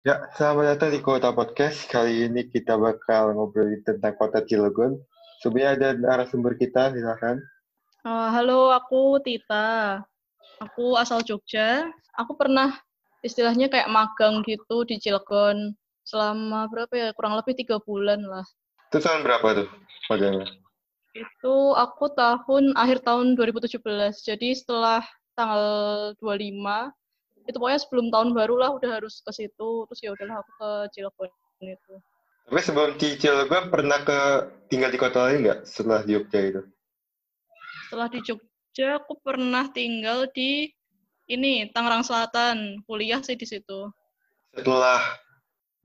Ya, selamat datang di Kota Podcast. Kali ini kita bakal ngobrolin tentang kota Cilegon. Sebenarnya ada narasumber kita, silakan. Uh, halo, aku Tita. Aku asal Jogja. Aku pernah istilahnya kayak magang gitu di Cilegon selama berapa ya? Kurang lebih tiga bulan lah. Itu tahun berapa tuh magangnya? Itu aku tahun akhir tahun 2017. Jadi setelah tanggal 25 itu pokoknya sebelum tahun baru lah udah harus ke situ terus ya udahlah aku ke Cilegon itu. Tapi sebelum di Cilegon pernah ke tinggal di kota lain nggak setelah di Jogja itu? Setelah di Jogja aku pernah tinggal di ini Tangerang Selatan. Kuliah sih di situ. Setelah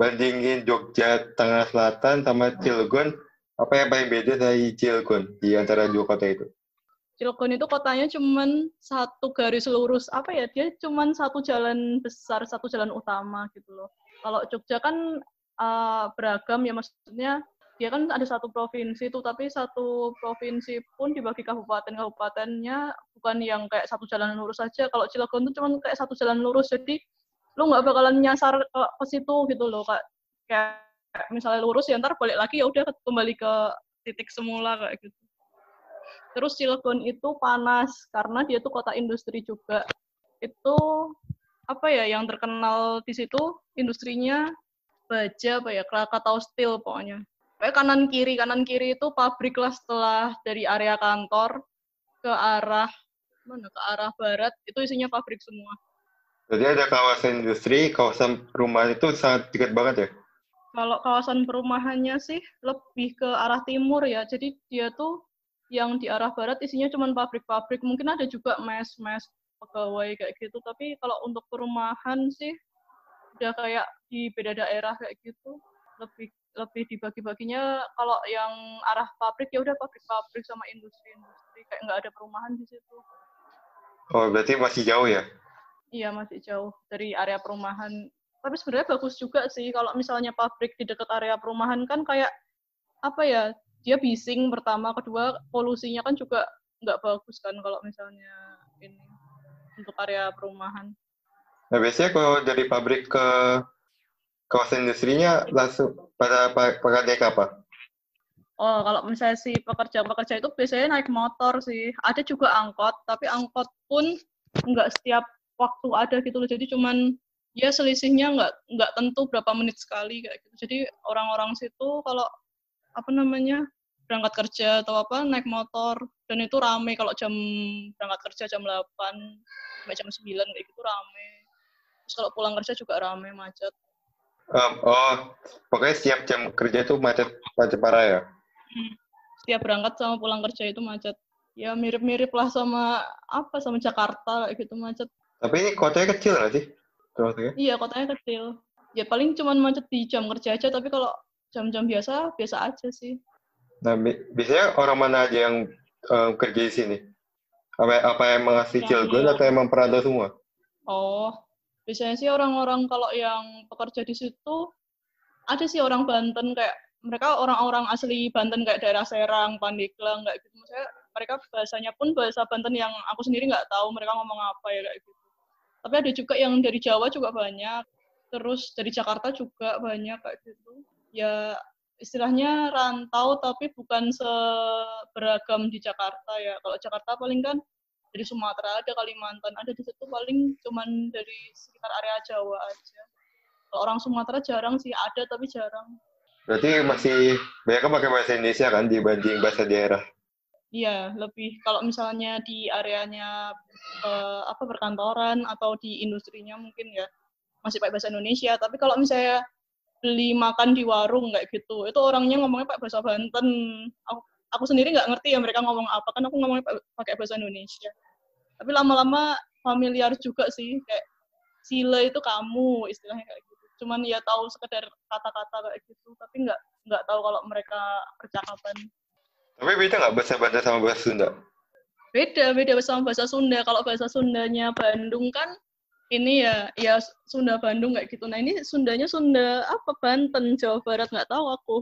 bandingin Jogja Tangerang Selatan sama Cilegon apa yang paling beda dari Cilegon di antara dua kota itu Cilegon itu kotanya cuman satu garis lurus apa ya dia cuman satu jalan besar satu jalan utama gitu loh. Kalau Jogja kan uh, beragam ya maksudnya dia kan ada satu provinsi tuh tapi satu provinsi pun dibagi kabupaten kabupatennya bukan yang kayak satu jalan lurus saja kalau Cilegon tuh cuman kayak satu jalan lurus jadi lu nggak bakalan nyasar ke, ke situ gitu loh kak. Kayak misalnya lurus ya ntar balik lagi ya udah kembali ke titik semula kayak gitu Terus Cilegon itu panas karena dia tuh kota industri juga. Itu apa ya yang terkenal di situ industrinya baja apa ya Krakatau Steel pokoknya. Kayak kanan kiri kanan kiri itu pabrik lah setelah dari area kantor ke arah mana ke arah barat itu isinya pabrik semua. Jadi ada kawasan industri, kawasan perumahan itu sangat dekat banget ya? Kalau kawasan perumahannya sih lebih ke arah timur ya. Jadi dia tuh yang di arah barat isinya cuma pabrik-pabrik. Mungkin ada juga mes-mes pegawai kayak gitu. Tapi kalau untuk perumahan sih udah kayak di beda daerah kayak gitu. Lebih lebih dibagi-baginya kalau yang arah pabrik ya udah pabrik-pabrik sama industri-industri kayak nggak ada perumahan di situ. Oh, berarti masih jauh ya? Iya, masih jauh dari area perumahan. Tapi sebenarnya bagus juga sih kalau misalnya pabrik di dekat area perumahan kan kayak apa ya dia bising pertama kedua polusinya kan juga nggak bagus kan kalau misalnya ini untuk area perumahan nah biasanya kalau dari pabrik ke kawasan industrinya langsung pada pakai apa Oh, kalau misalnya si pekerja-pekerja itu biasanya naik motor sih. Ada juga angkot, tapi angkot pun nggak setiap waktu ada gitu loh. Jadi cuman ya selisihnya nggak nggak tentu berapa menit sekali kayak gitu. Jadi orang-orang situ kalau apa namanya berangkat kerja atau apa naik motor. Dan itu rame kalau jam berangkat kerja jam 8 sampai jam 9 kayak gitu rame. Terus kalau pulang kerja juga rame macet. Um, oh pokoknya setiap jam kerja itu macet macet parah ya? Hmm. setiap berangkat sama pulang kerja itu macet. Ya mirip-mirip lah sama apa sama Jakarta kayak gitu macet. Tapi ini kotanya kecil nggak sih? Kotanya? iya kotanya kecil. Ya paling cuma macet di jam kerja aja tapi kalau jam-jam biasa biasa aja sih Nah, biasanya orang mana aja yang um, kerja di sini? Apa, apa yang mengasih Cilegon atau emang perantau semua? Oh, biasanya sih orang-orang kalau yang pekerja di situ ada sih orang Banten kayak mereka orang-orang asli Banten kayak daerah Serang, Pandeglang kayak gitu. Maksudnya mereka bahasanya pun bahasa Banten yang aku sendiri nggak tahu mereka ngomong apa ya kayak gitu. Tapi ada juga yang dari Jawa juga banyak. Terus dari Jakarta juga banyak kayak gitu. Ya istilahnya rantau tapi bukan seberagam di Jakarta ya. Kalau Jakarta paling kan dari Sumatera ada, Kalimantan ada di situ paling cuman dari sekitar area Jawa aja. Kalau orang Sumatera jarang sih ada tapi jarang. Berarti masih banyak pakai bahasa Indonesia kan dibanding bahasa daerah? Iya, lebih kalau misalnya di areanya eh, apa perkantoran atau di industrinya mungkin ya masih pakai bahasa Indonesia. Tapi kalau misalnya beli makan di warung kayak gitu. Itu orangnya ngomongnya pakai bahasa Banten. Aku, aku sendiri nggak ngerti ya mereka ngomong apa kan aku ngomongnya pakai bahasa Indonesia. Tapi lama-lama familiar juga sih kayak sile itu kamu istilahnya kayak gitu. Cuman ya tahu sekedar kata-kata kayak gitu tapi nggak nggak tahu kalau mereka percakapan tapi beda nggak bahasa Banten sama bahasa Sunda? Beda beda sama bahasa Sunda. Kalau bahasa Sundanya Bandung kan ini ya ya Sunda Bandung kayak gitu. Nah ini Sundanya Sunda apa Banten Jawa Barat nggak tahu aku.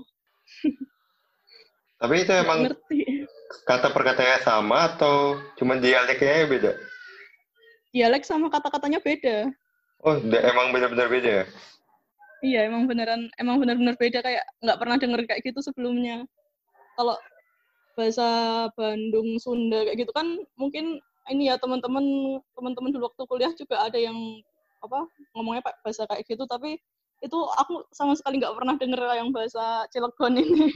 Tapi itu emang ngerti. kata perkataannya sama atau cuma dialeknya beda? Dialek sama kata-katanya beda. Oh, emang benar-benar beda ya? Iya, emang beneran, emang bener-bener beda kayak nggak pernah denger kayak gitu sebelumnya. Kalau bahasa Bandung, Sunda kayak gitu kan mungkin ini ya teman-teman teman-teman dulu waktu kuliah juga ada yang apa ngomongnya pak bahasa kayak gitu tapi itu aku sama sekali nggak pernah denger yang bahasa Cilegon ini.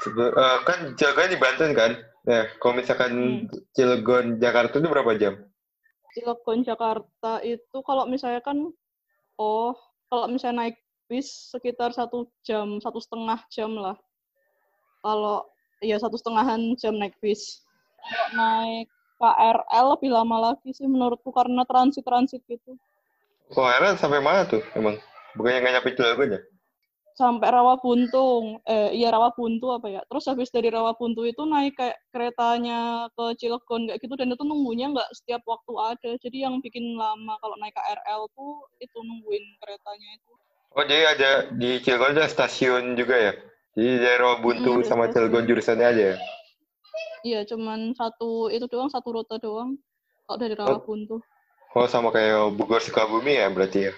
Sebe- eh, kan Cilegon di Banten kan? Nah, kalau misalkan Hmm. Cilegon Jakarta itu berapa jam? Cilegon Jakarta itu kalau misalnya kan oh kalau misalnya naik bis sekitar satu jam satu setengah jam lah kalau ya satu setengahan jam naik bis kalau naik KRL lebih lama lagi sih menurutku karena transit transit gitu akhirnya sampai mana tuh emang? Bukannya nggak nyampe Cilegon ya? sampai Rawabuntung eh iya Rawabuntu apa ya terus habis dari Rawabuntu itu naik kayak keretanya ke Cilegon kayak gitu dan itu nunggunya nggak setiap waktu ada jadi yang bikin lama kalau naik KRL tuh itu nungguin keretanya itu Oh jadi ada di Cilegon ada stasiun juga ya? Jadi daerah Buntu Hmm, ada sama. Cilegon jurusannya aja ya? Iya cuman satu itu doang satu rute doang kalau dari Rawabuntu Oh sama kayak Bogor Sukabumi ya berarti ya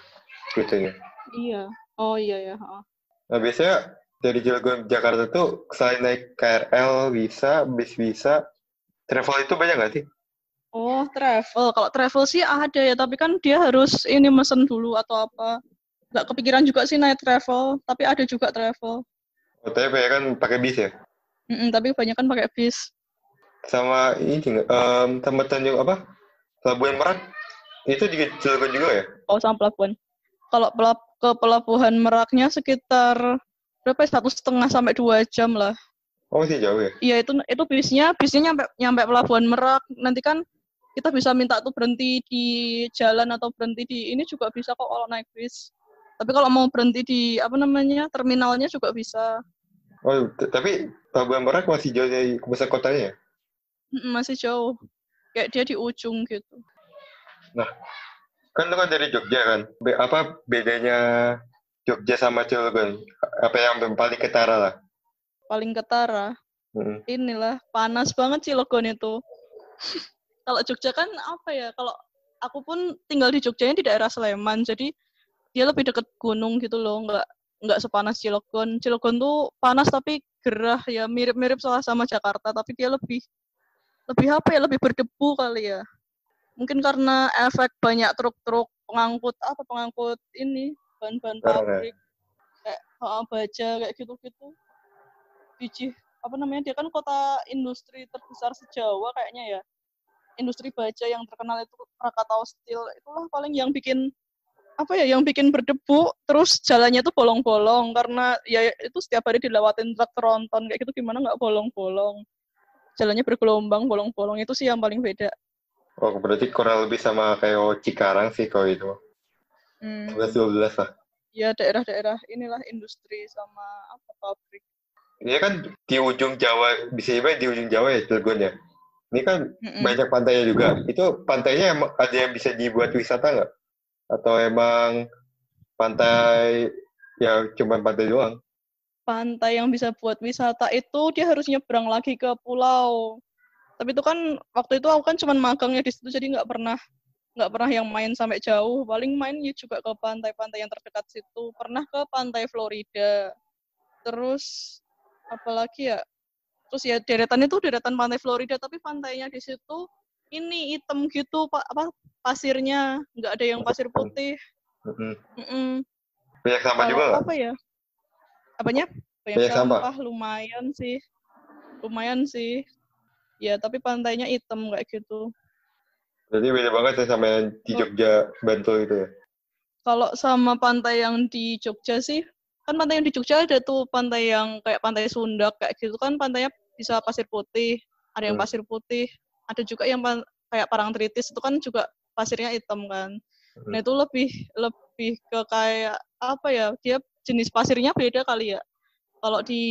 rutenya. iya oh iya ya ha. Nah biasanya dari Cilegon Jakarta tuh selain naik KRL bisa, bis bisa, travel itu banyak nggak sih? oh travel kalau travel sih ada ya tapi kan dia harus ini mesen dulu atau apa nggak kepikiran juga sih naik travel tapi ada juga travel Oh, tapi banyak kan pakai bis ya? Mm-mm, tapi kebanyakan pakai bis Sama ini nggak? em, sama Tanjung apa? Pelabuhan Merak itu di Cilegon juga ya? oh sama pelabuhan kalau pelap ke pelabuhan Meraknya sekitar berapa ya, satu setengah sampai dua jam lah Oh masih jauh ya? Iya itu itu bisnya bisnya nyampe nyampe pelabuhan Merak nanti kan kita bisa minta tuh berhenti di jalan atau berhenti di ini juga bisa kok kalau naik bis. Tapi kalau mau berhenti di apa namanya terminalnya juga bisa. Oh tapi Pelabuhan Merak masih jauh dari pusat kotanya ya? Masih jauh. Kayak dia di ujung gitu. Kan itu kan dari Jogja kan? Be- apa bedanya Jogja sama Cilegon? Apa yang paling ketara lah? Paling ketara. Mm-mm. Inilah panas banget Cilegon itu. kalau Jogja kan apa ya? Kalau aku pun tinggal di Jogjanya di daerah Sleman, jadi dia lebih deket gunung gitu loh, nggak nggak sepanas Cilegon. Cilegon tuh panas tapi gerah ya, mirip-mirip salah sama Jakarta, tapi dia lebih lebih apa ya? Lebih berdebu kali ya. Mungkin karena efek banyak truk-truk pengangkut apa pengangkut ini bahan-bahan ya? pabrik kayak uh, baja kayak gitu-gitu. Biji apa namanya dia kan kota industri terbesar sejawa kayaknya ya industri baja yang terkenal itu Krakatau Steel itulah paling yang bikin apa ya yang bikin berdebu terus jalannya tuh bolong-bolong karena ya itu setiap hari dilewatin truk tronton kayak gitu gimana nggak bolong-bolong jalannya bergelombang bolong-bolong itu sih yang paling beda Oh berarti kurang lebih sama kayak Cikarang sih kalau itu. hmm. 11-12 lah. ya daerah-daerah inilah industri sama apa pabrik Ini kan di ujung Jawa, bisa dibilang di ujung Jawa ya Cilegon ya? Ini kan Mm-mm. banyak pantainya juga. Itu pantainya ada yang bisa dibuat wisata nggak? Atau emang pantai ya cuma pantai doang? pantai yang bisa buat wisata itu dia harus nyebrang lagi ke pulau. Tapi itu kan waktu itu aku kan cuma magangnya di situ jadi nggak pernah nggak pernah yang main sampai jauh. Paling main ya juga ke pantai-pantai yang terdekat situ. Pernah ke pantai Florida. Terus apalagi ya? Terus ya deretan itu deretan pantai Florida tapi pantainya di situ ini hitam gitu pak apa pasirnya nggak ada yang pasir putih. Mm-mm. Mm-mm. Banyak sampah juga apa ya? Apanya? Banyak, Banyak sampah. sampah. lumayan sih. Lumayan sih. Ya, tapi pantainya hitam kayak gitu. Berarti beda banget ya sama yang di Oh. Jogja, Bantul itu ya? Kalau sama pantai yang di Jogja sih, kan pantai yang di Jogja ada tuh pantai yang kayak pantai Sundak kayak gitu kan pantainya bisa pasir putih, ada yang Hmm. pasir putih, ada juga yang kayak Parangtritis itu kan juga pasirnya hitam kan. Hmm. Nah itu lebih lebih ke kayak apa ya? Dia jenis pasirnya beda kali ya. Kalau di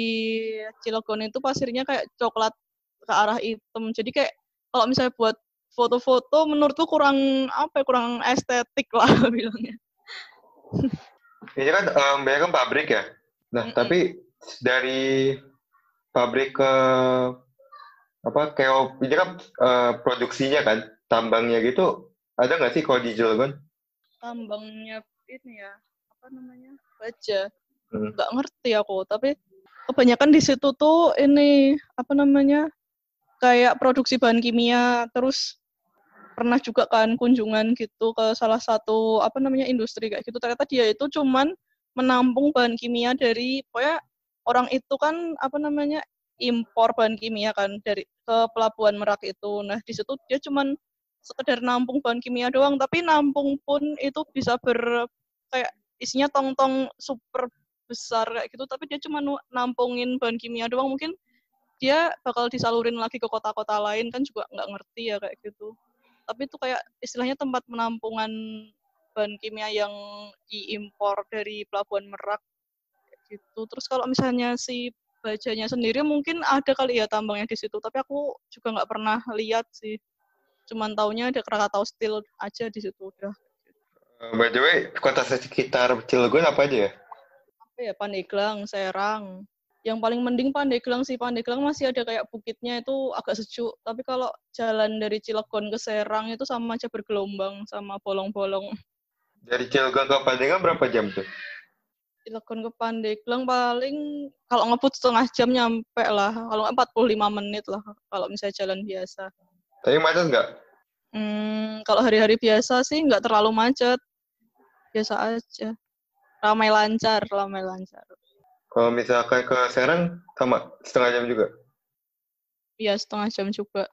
Cilegon itu pasirnya kayak coklat ke arah hitam. Jadi kayak kalau misalnya buat foto-foto menurutku kurang apa ya, kurang estetik lah bilangnya. Ini kan em, banyak kan pabrik ya? Nah, Mm-mm. tapi dari pabrik ke apa kayak ini kan eh, produksinya kan tambangnya gitu ada nggak sih kalau di Cilegon? Tambangnya ini ya apa namanya baja Hmm. nggak ngerti aku tapi kebanyakan di situ tuh ini apa namanya kayak produksi bahan kimia terus pernah juga kan kunjungan gitu ke salah satu apa namanya industri kayak gitu ternyata dia itu cuman menampung bahan kimia dari pokoknya orang itu kan apa namanya impor bahan kimia kan dari ke pelabuhan Merak itu. Nah di situ dia cuman sekedar nampung bahan kimia doang tapi nampung pun itu bisa ber kayak isinya tong-tong super besar kayak gitu tapi dia cuma nampungin bahan kimia doang. Mungkin dia bakal disalurin lagi ke kota-kota lain kan juga nggak ngerti ya kayak gitu. Tapi itu kayak istilahnya tempat penampungan bahan kimia yang diimpor dari pelabuhan Merak gitu. Terus kalau misalnya si bajanya sendiri mungkin ada kali ya tambangnya di situ tapi aku juga nggak pernah lihat sih cuman taunya ada Krakatau Steel aja di situ udah Eh, by the way, kota sekitar Cilegon apa aja ya? apa ya Pandeglang, Serang. Yang paling mending Pandeglang sih. Pandeglang masih ada kayak bukitnya itu agak sejuk. Tapi kalau jalan dari Cilegon ke Serang itu sama aja bergelombang sama bolong-bolong. Dari Cilegon ke Pandeglang berapa jam tuh? Cilegon ke Pandeglang paling kalau ngebut setengah jam nyampe lah. Kalau nggak 45 menit lah kalau misalnya jalan biasa. Tapi macet nggak? Hmm, kalau hari-hari biasa sih nggak terlalu macet. Biasa aja. Ramai lancar, ramai lancar. Kalau misalkan ke Serang, sama setengah jam juga. Iya setengah jam juga.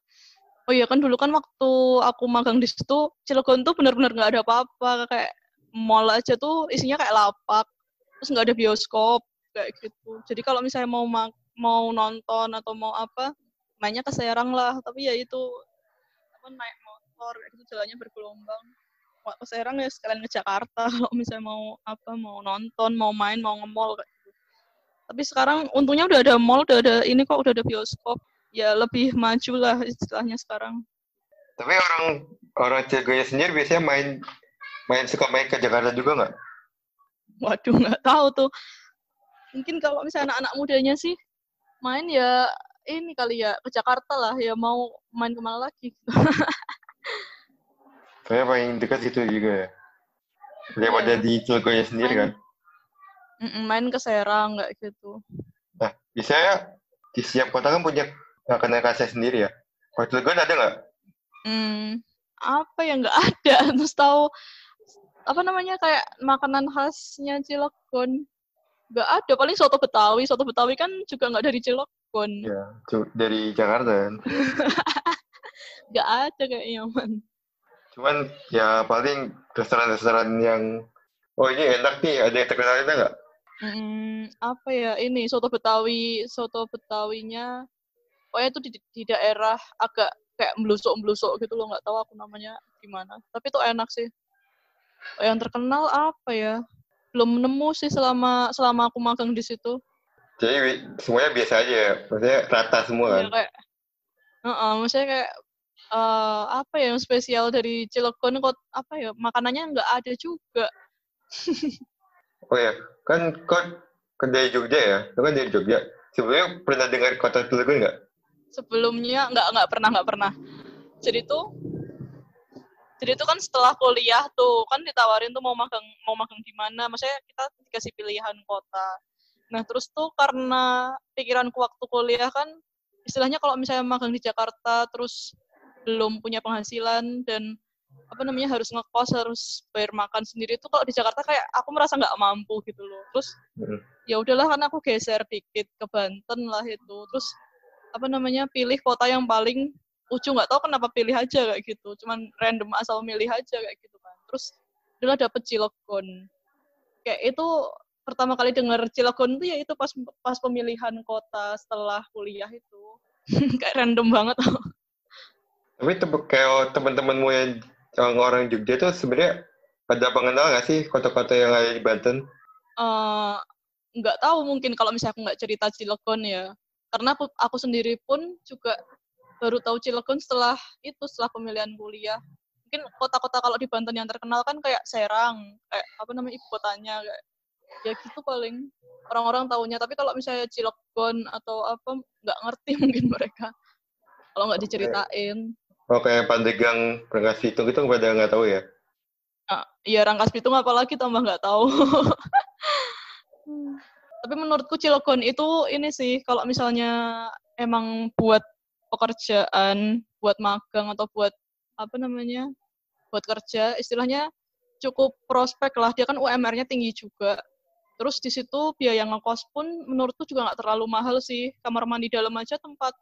Oh iya kan dulu kan waktu aku magang di situ Cilegon tuh benar-benar nggak ada apa-apa kayak mall aja tuh isinya kayak lapak terus nggak ada bioskop kayak gitu. Jadi kalau misalnya mau mau nonton atau mau apa mainnya ke Serang lah tapi ya itu apa naik motor gitu jalannya bergelombang. Ke Serang ya sekalian ke Jakarta kalau misalnya mau apa mau nonton mau main mau nge-mall kayak gitu. Tapi sekarang untungnya udah ada mall, udah ada ini kok udah ada bioskop ya lebih maju lah istilahnya sekarang. Tapi orang orang Cilegonnya sendiri biasanya main main suka main ke Jakarta juga nggak? Waduh, nggak tahu tuh. Mungkin kalau misalnya anak-anak mudanya sih main ya ini kali ya ke Jakarta lah ya mau main ke mana lagi. Saya paling dekat situ juga ya. Daripada Iya. di Cilegonnya sendiri kan. Mm-mm, main ke Serang nggak gitu. Nah, biasanya di setiap kota kan punya makanan khasnya sendiri ya. Kalau Cilegon ada nggak? Hmm, apa yang nggak ada? Terus tahu apa namanya kayak makanan khasnya Cilegon nggak ada paling soto Betawi soto Betawi kan juga nggak dari Cilegon Ya, dari Jakarta kan. nggak ada kayaknya man Cuman ya paling restoran-restoran yang oh ini enak nih, ada yang terkenal itu nggak? Hmm, apa ya ini soto Betawi, soto Betawinya, pokoknya itu di, di daerah agak kayak melusuk-melusuk gitu loh, nggak tahu aku namanya gimana. Tapi itu enak sih. Yang terkenal apa ya? Belum nemu sih selama selama aku magang di situ. Jadi semuanya biasa aja ya, maksudnya rata semua kan. Ya kayak, Heeh, maksudnya kayak eh, apa ya yang spesial dari Cilegon kok apa ya makanannya nggak ada juga. Oh ya, kan kau kan dari Jogja ya, kau kan dari Jogja. Sebelumnya pernah dengar kota Cilegon nggak? sebelumnya nggak nggak pernah nggak pernah jadi tuh jadi tuh kan setelah kuliah tuh kan ditawarin tuh mau magang mau magang di mana. Maksudnya kita dikasih pilihan kota. Nah terus tuh karena pikiranku waktu kuliah kan istilahnya kalau misalnya magang di Jakarta terus belum punya penghasilan dan apa namanya harus ngekos harus bayar makan sendiri tuh kalau di Jakarta kayak aku merasa nggak mampu gitu loh. Terus ya udahlah kan aku geser dikit ke Banten lah itu. Terus apa namanya pilih kota yang paling ujung nggak tahu kenapa pilih aja kayak gitu. Cuman random asal milih aja kayak gitu kan. Terus adalah dapet Cilegon. Kayak itu pertama kali denger Cilegon tuh ya itu pas pas pemilihan kota setelah kuliah itu. Kayak random banget. Tapi kayak teman-temanmu yang yang orang Jogja tuh sebenarnya pada pengenal nggak sih kota-kota yang ada di Banten? Eh, nggak tahu mungkin kalau misalnya aku nggak cerita Cilegon ya. Karena aku, aku sendiri pun juga baru tahu Cilegon setelah itu setelah pemilihan kuliah. Mungkin kota-kota kalau di Banten yang terkenal kan kayak Serang kayak apa namanya ibu kotanya kayak ya gitu paling. Orang-orang tahunya tapi kalau misalnya Cilegon atau apa nggak ngerti mungkin mereka. Kalau nggak diceritain. Oh kayak Pandeglang, Rangkas Bitung itu pada nggak tahu ya? Ah, Iya Rangkas Bitung apalagi tambah nggak tahu. Tapi menurutku Cilegon itu ini sih kalau misalnya emang buat pekerjaan, buat magang atau buat apa namanya, buat kerja, istilahnya cukup prospek lah. Dia kan UMR-nya tinggi juga. Terus di situ biaya ngekos pun menurutku juga nggak terlalu mahal sih. Kamar mandi dalam aja tempat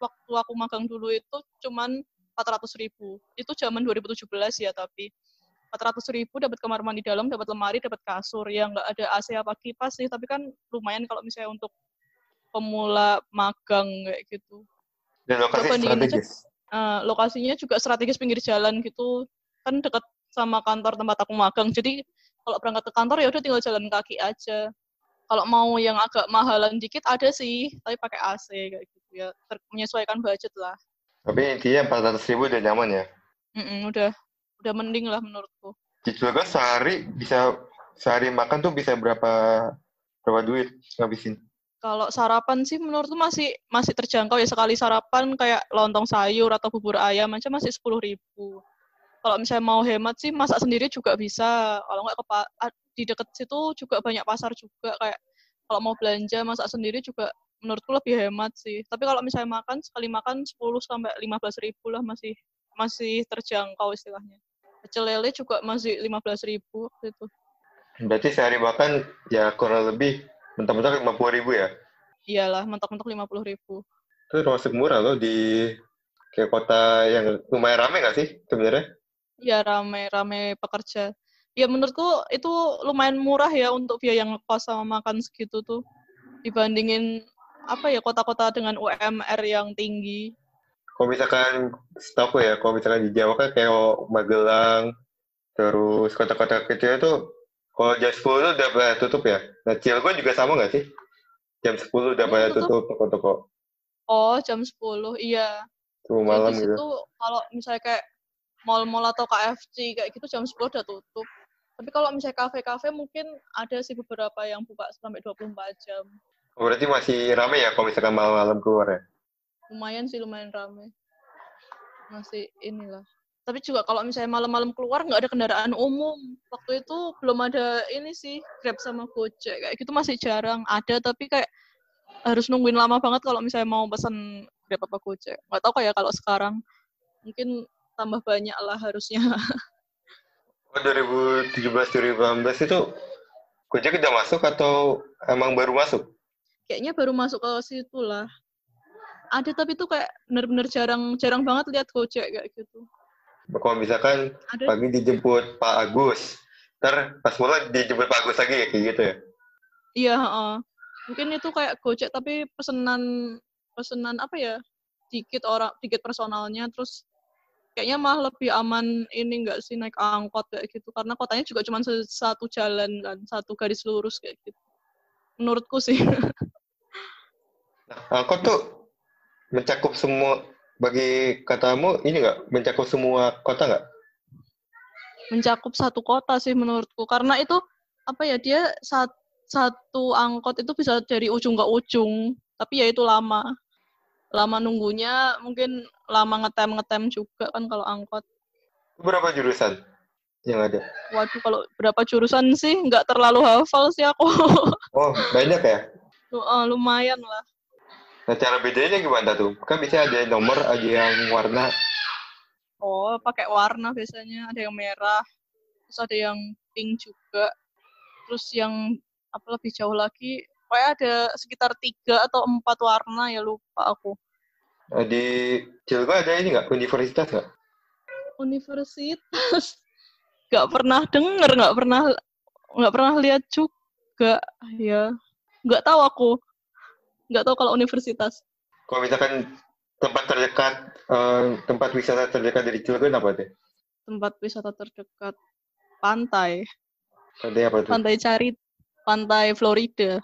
waktu aku magang dulu itu cuman 400 ribu. Itu zaman 2017 ya tapi 400 ribu dapat kamar mandi dalam, dapat lemari, dapat kasur. Ya nggak ada AC apa kipas sih, tapi kan lumayan kalau misalnya untuk pemula magang kayak gitu. Dan lokasi strategis. Uh, lokasinya juga strategis pinggir jalan gitu, kan dekat sama kantor tempat aku magang. Jadi kalau berangkat ke kantor ya udah tinggal jalan kaki aja. Kalau mau yang agak mahalan dikit ada sih, tapi pakai AC kayak gitu ya, menyesuaikan budget lah. Tapi intinya 400 ribu udah nyaman ya? Mm -mm, udah udah mending lah menurutku. Di Cilegon sehari bisa sehari makan tuh bisa berapa berapa duit ngabisin? Kalau sarapan sih menurutku masih masih terjangkau ya sekali sarapan kayak lontong sayur atau bubur ayam aja masih sepuluh ribu. Kalau misalnya mau hemat sih masak sendiri juga bisa. Kalau nggak di deket situ juga banyak pasar juga kayak kalau mau belanja masak sendiri juga menurutku lebih hemat sih. Tapi kalau misalnya makan sekali makan 10 sampai 15 ribu lah masih masih terjangkau istilahnya pecel juga masih lima belas ribu itu. Berarti sehari makan ya kurang lebih mentok-mentok lima puluh ribu ya? Iyalah, mentok-mentok lima puluh ribu. Itu termasuk murah loh di kayak kota yang lumayan rame nggak sih sebenarnya? Iya rame, rame pekerja. Ya menurutku itu lumayan murah ya untuk biaya yang kos sama makan segitu tuh dibandingin apa ya kota-kota dengan UMR yang tinggi kalau misalkan setahu ya, kalau misalkan di Jawa kan kayak Magelang, terus kota-kota kecil itu kalau jam 10 itu udah pada tutup ya. Nah, Cilegon juga sama nggak sih? Jam 10 udah pada tutup toko-toko. Oh, jam 10, iya. Tuh malam gitu. Itu kalau misalnya kayak mall-mall atau KFC kayak gitu jam 10 udah tutup. Tapi kalau misalnya kafe-kafe mungkin ada sih beberapa yang buka sampai 24 jam. Oh, berarti masih rame ya kalau misalkan malam-malam keluar ya? lumayan sih lumayan ramai masih inilah tapi juga kalau misalnya malam-malam keluar nggak ada kendaraan umum. Waktu itu belum ada ini sih grab sama gojek kayak gitu masih jarang. Ada tapi kayak harus nungguin lama banget kalau misalnya mau pesan grab apa gojek. Nggak tahu kayak kalau sekarang. Mungkin tambah banyak lah harusnya. Oh, 2017 2018 itu gojek udah masuk atau emang baru masuk? Kayaknya baru masuk ke situ lah. Ada tapi tuh kayak bener-bener jarang jarang banget lihat Gojek kayak gitu. Kalau misalkan ada. pagi dijemput Pak Agus, ntar pas pulang dijemput Pak Agus lagi kayak gitu ya? Iya, uh, mungkin itu kayak Gojek tapi pesenan pesenan apa ya? Dikit orang, dikit personalnya, terus kayaknya mah lebih aman ini enggak sih naik angkot kayak gitu karena kotanya juga cuma satu jalan kan, satu garis lurus kayak gitu. Menurutku sih. Nah, angkot tuh mencakup semua bagi katamu ini nggak mencakup semua kota nggak? Mencakup satu kota sih menurutku karena itu apa ya dia sat, satu angkot itu bisa dari ujung ke ujung tapi ya itu lama lama nunggunya mungkin lama ngetem ngetem juga kan kalau angkot. Berapa jurusan yang ada? Waduh kalau berapa jurusan sih nggak terlalu hafal sih aku. Oh banyak ya? Uh, lumayan lah. Nah, cara bedanya gimana tuh? Kan bisa ada nomor, ada yang warna. Oh, pakai warna biasanya. Ada yang merah, terus ada yang pink juga. Terus yang apa lebih jauh lagi, kayak ada sekitar tiga atau empat warna ya lupa aku. Nah, di Cilegon ada ini nggak? Universitas nggak? Universitas? Nggak pernah denger, nggak pernah nggak pernah lihat juga ya. Nggak tahu aku nggak tahu kalau universitas. Kalau misalkan tempat terdekat, uh, tempat wisata terdekat dari Cilegon apa deh? Tempat wisata terdekat pantai. Pantai apa tuh? Pantai Carit, pantai Florida.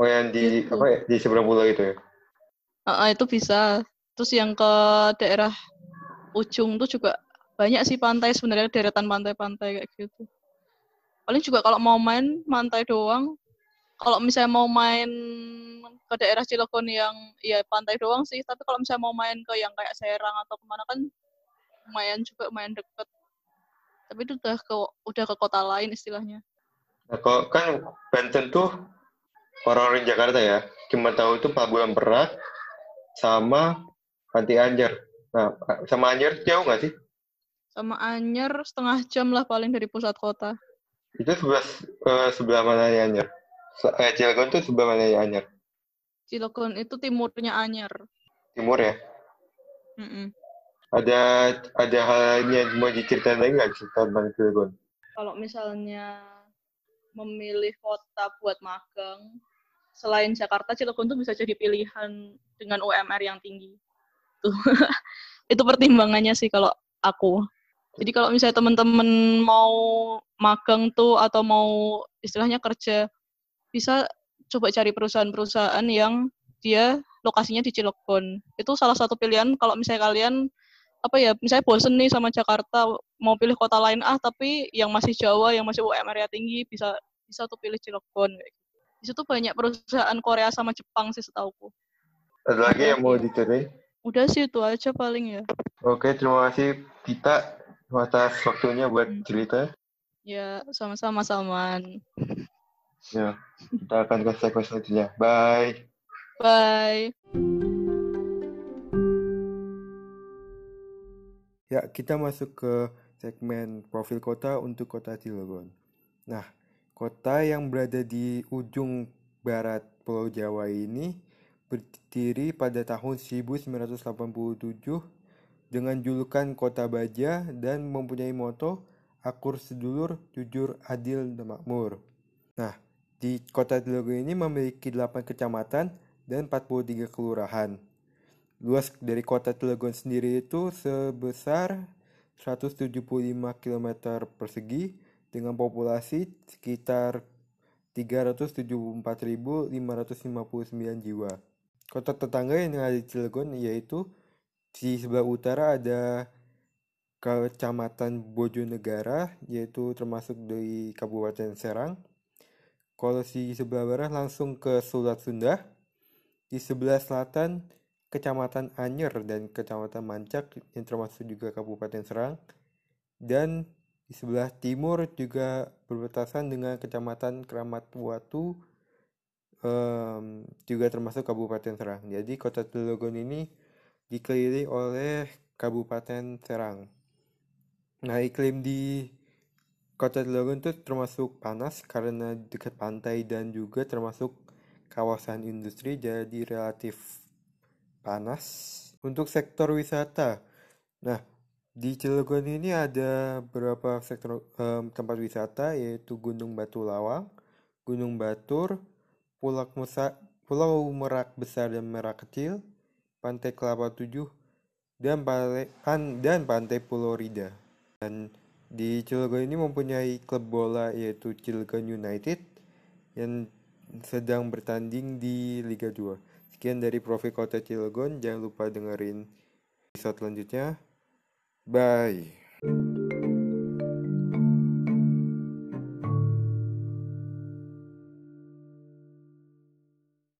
Oh yang di gitu. apa ya? Di seberang pulau itu ya? Uh, itu bisa. Terus yang ke daerah ujung tuh juga banyak sih pantai sebenarnya deretan pantai-pantai kayak gitu. Paling juga kalau mau main pantai doang. Kalau misalnya mau main ke daerah Cilegon yang ya pantai doang sih tapi kalau misalnya mau main ke yang kayak Serang atau ke mana kan lumayan juga lumayan deket Tapi itu udah ke udah ke kota lain istilahnya. Nah, kalau kan Banten tuh orang-orang Jakarta ya, cuma tahu itu Pelabuhan Merak sama Panti Anyer. Nah, sama Anyer jauh nggak sih? Sama Anyer setengah jam lah paling dari pusat kota. Itu sebelah eh, sebelah mana ya Anyer? Eh, Cilegon tuh sebelah mana ya Anyer? Cilegon itu timurnya Anyer. Timur ya? Mm-mm. Ada ada hal yang mau diceritain lagi nggak cerita tentang Cilegon? Kalau misalnya memilih kota buat magang, selain Jakarta, Cilegon tuh bisa jadi pilihan dengan UMR yang tinggi. Tuh. itu pertimbangannya sih kalau aku. Jadi kalau misalnya teman-teman mau magang tuh atau mau istilahnya kerja, bisa coba cari perusahaan-perusahaan yang dia lokasinya di Cilegon. Itu salah satu pilihan kalau misalnya kalian apa ya, misalnya bosen nih sama Jakarta, mau pilih kota lain ah tapi yang masih Jawa, yang masih UMR-nya tinggi bisa bisa tuh pilih Cilegon gitu. Di situ banyak perusahaan Korea sama Jepang sih setauku. Ada lagi yang mau diceritain? Udah sih itu aja paling ya. Oke, terima kasih Tita atas waktunya buat cerita. Ya, sama-sama Salman. Ya, kita akan ke segmen selanjutnya. Bye. Bye. Ya, kita masuk ke segmen profil kota untuk kota Cilegon. Nah, kota yang berada di ujung barat Pulau Jawa ini berdiri pada tahun 1987 dengan julukan Kota Baja dan mempunyai moto Akur Sedulur, Jujur, Adil, dan Makmur. Nah, di kota Cilegon ini memiliki 8 kecamatan dan 43 kelurahan. Luas dari kota Cilegon sendiri itu sebesar 175 km persegi dengan populasi sekitar 374.559 jiwa. Kota tetangga yang ada di Cilegon yaitu di sebelah utara ada Kecamatan Bojonegara yaitu termasuk dari Kabupaten Serang. Kalau di sebelah barat langsung ke Selat Sunda. Di sebelah selatan Kecamatan Anyer dan Kecamatan Mancak yang termasuk juga Kabupaten Serang. Dan di sebelah timur juga berbatasan dengan Kecamatan Keramat Watu em, juga termasuk Kabupaten Serang. Jadi kota Cilegon ini dikelilingi oleh Kabupaten Serang. Nah, iklim di kota Cilegon itu termasuk panas karena dekat pantai dan juga termasuk kawasan industri jadi relatif panas. Untuk sektor wisata, nah di Cilegon ini ada beberapa sektor em, tempat wisata yaitu Gunung Batu Lawang, Gunung Batur, Pulau Musa, Pulau Merak Besar dan Merak Kecil, Pantai Kelapa Tujuh, dan dan Pantai Pulau Rida. Dan di Cilegon ini mempunyai klub bola yaitu Cilegon United yang sedang bertanding di Liga 2. Sekian dari Profil Kota Cilegon, jangan lupa dengerin episode selanjutnya. Bye.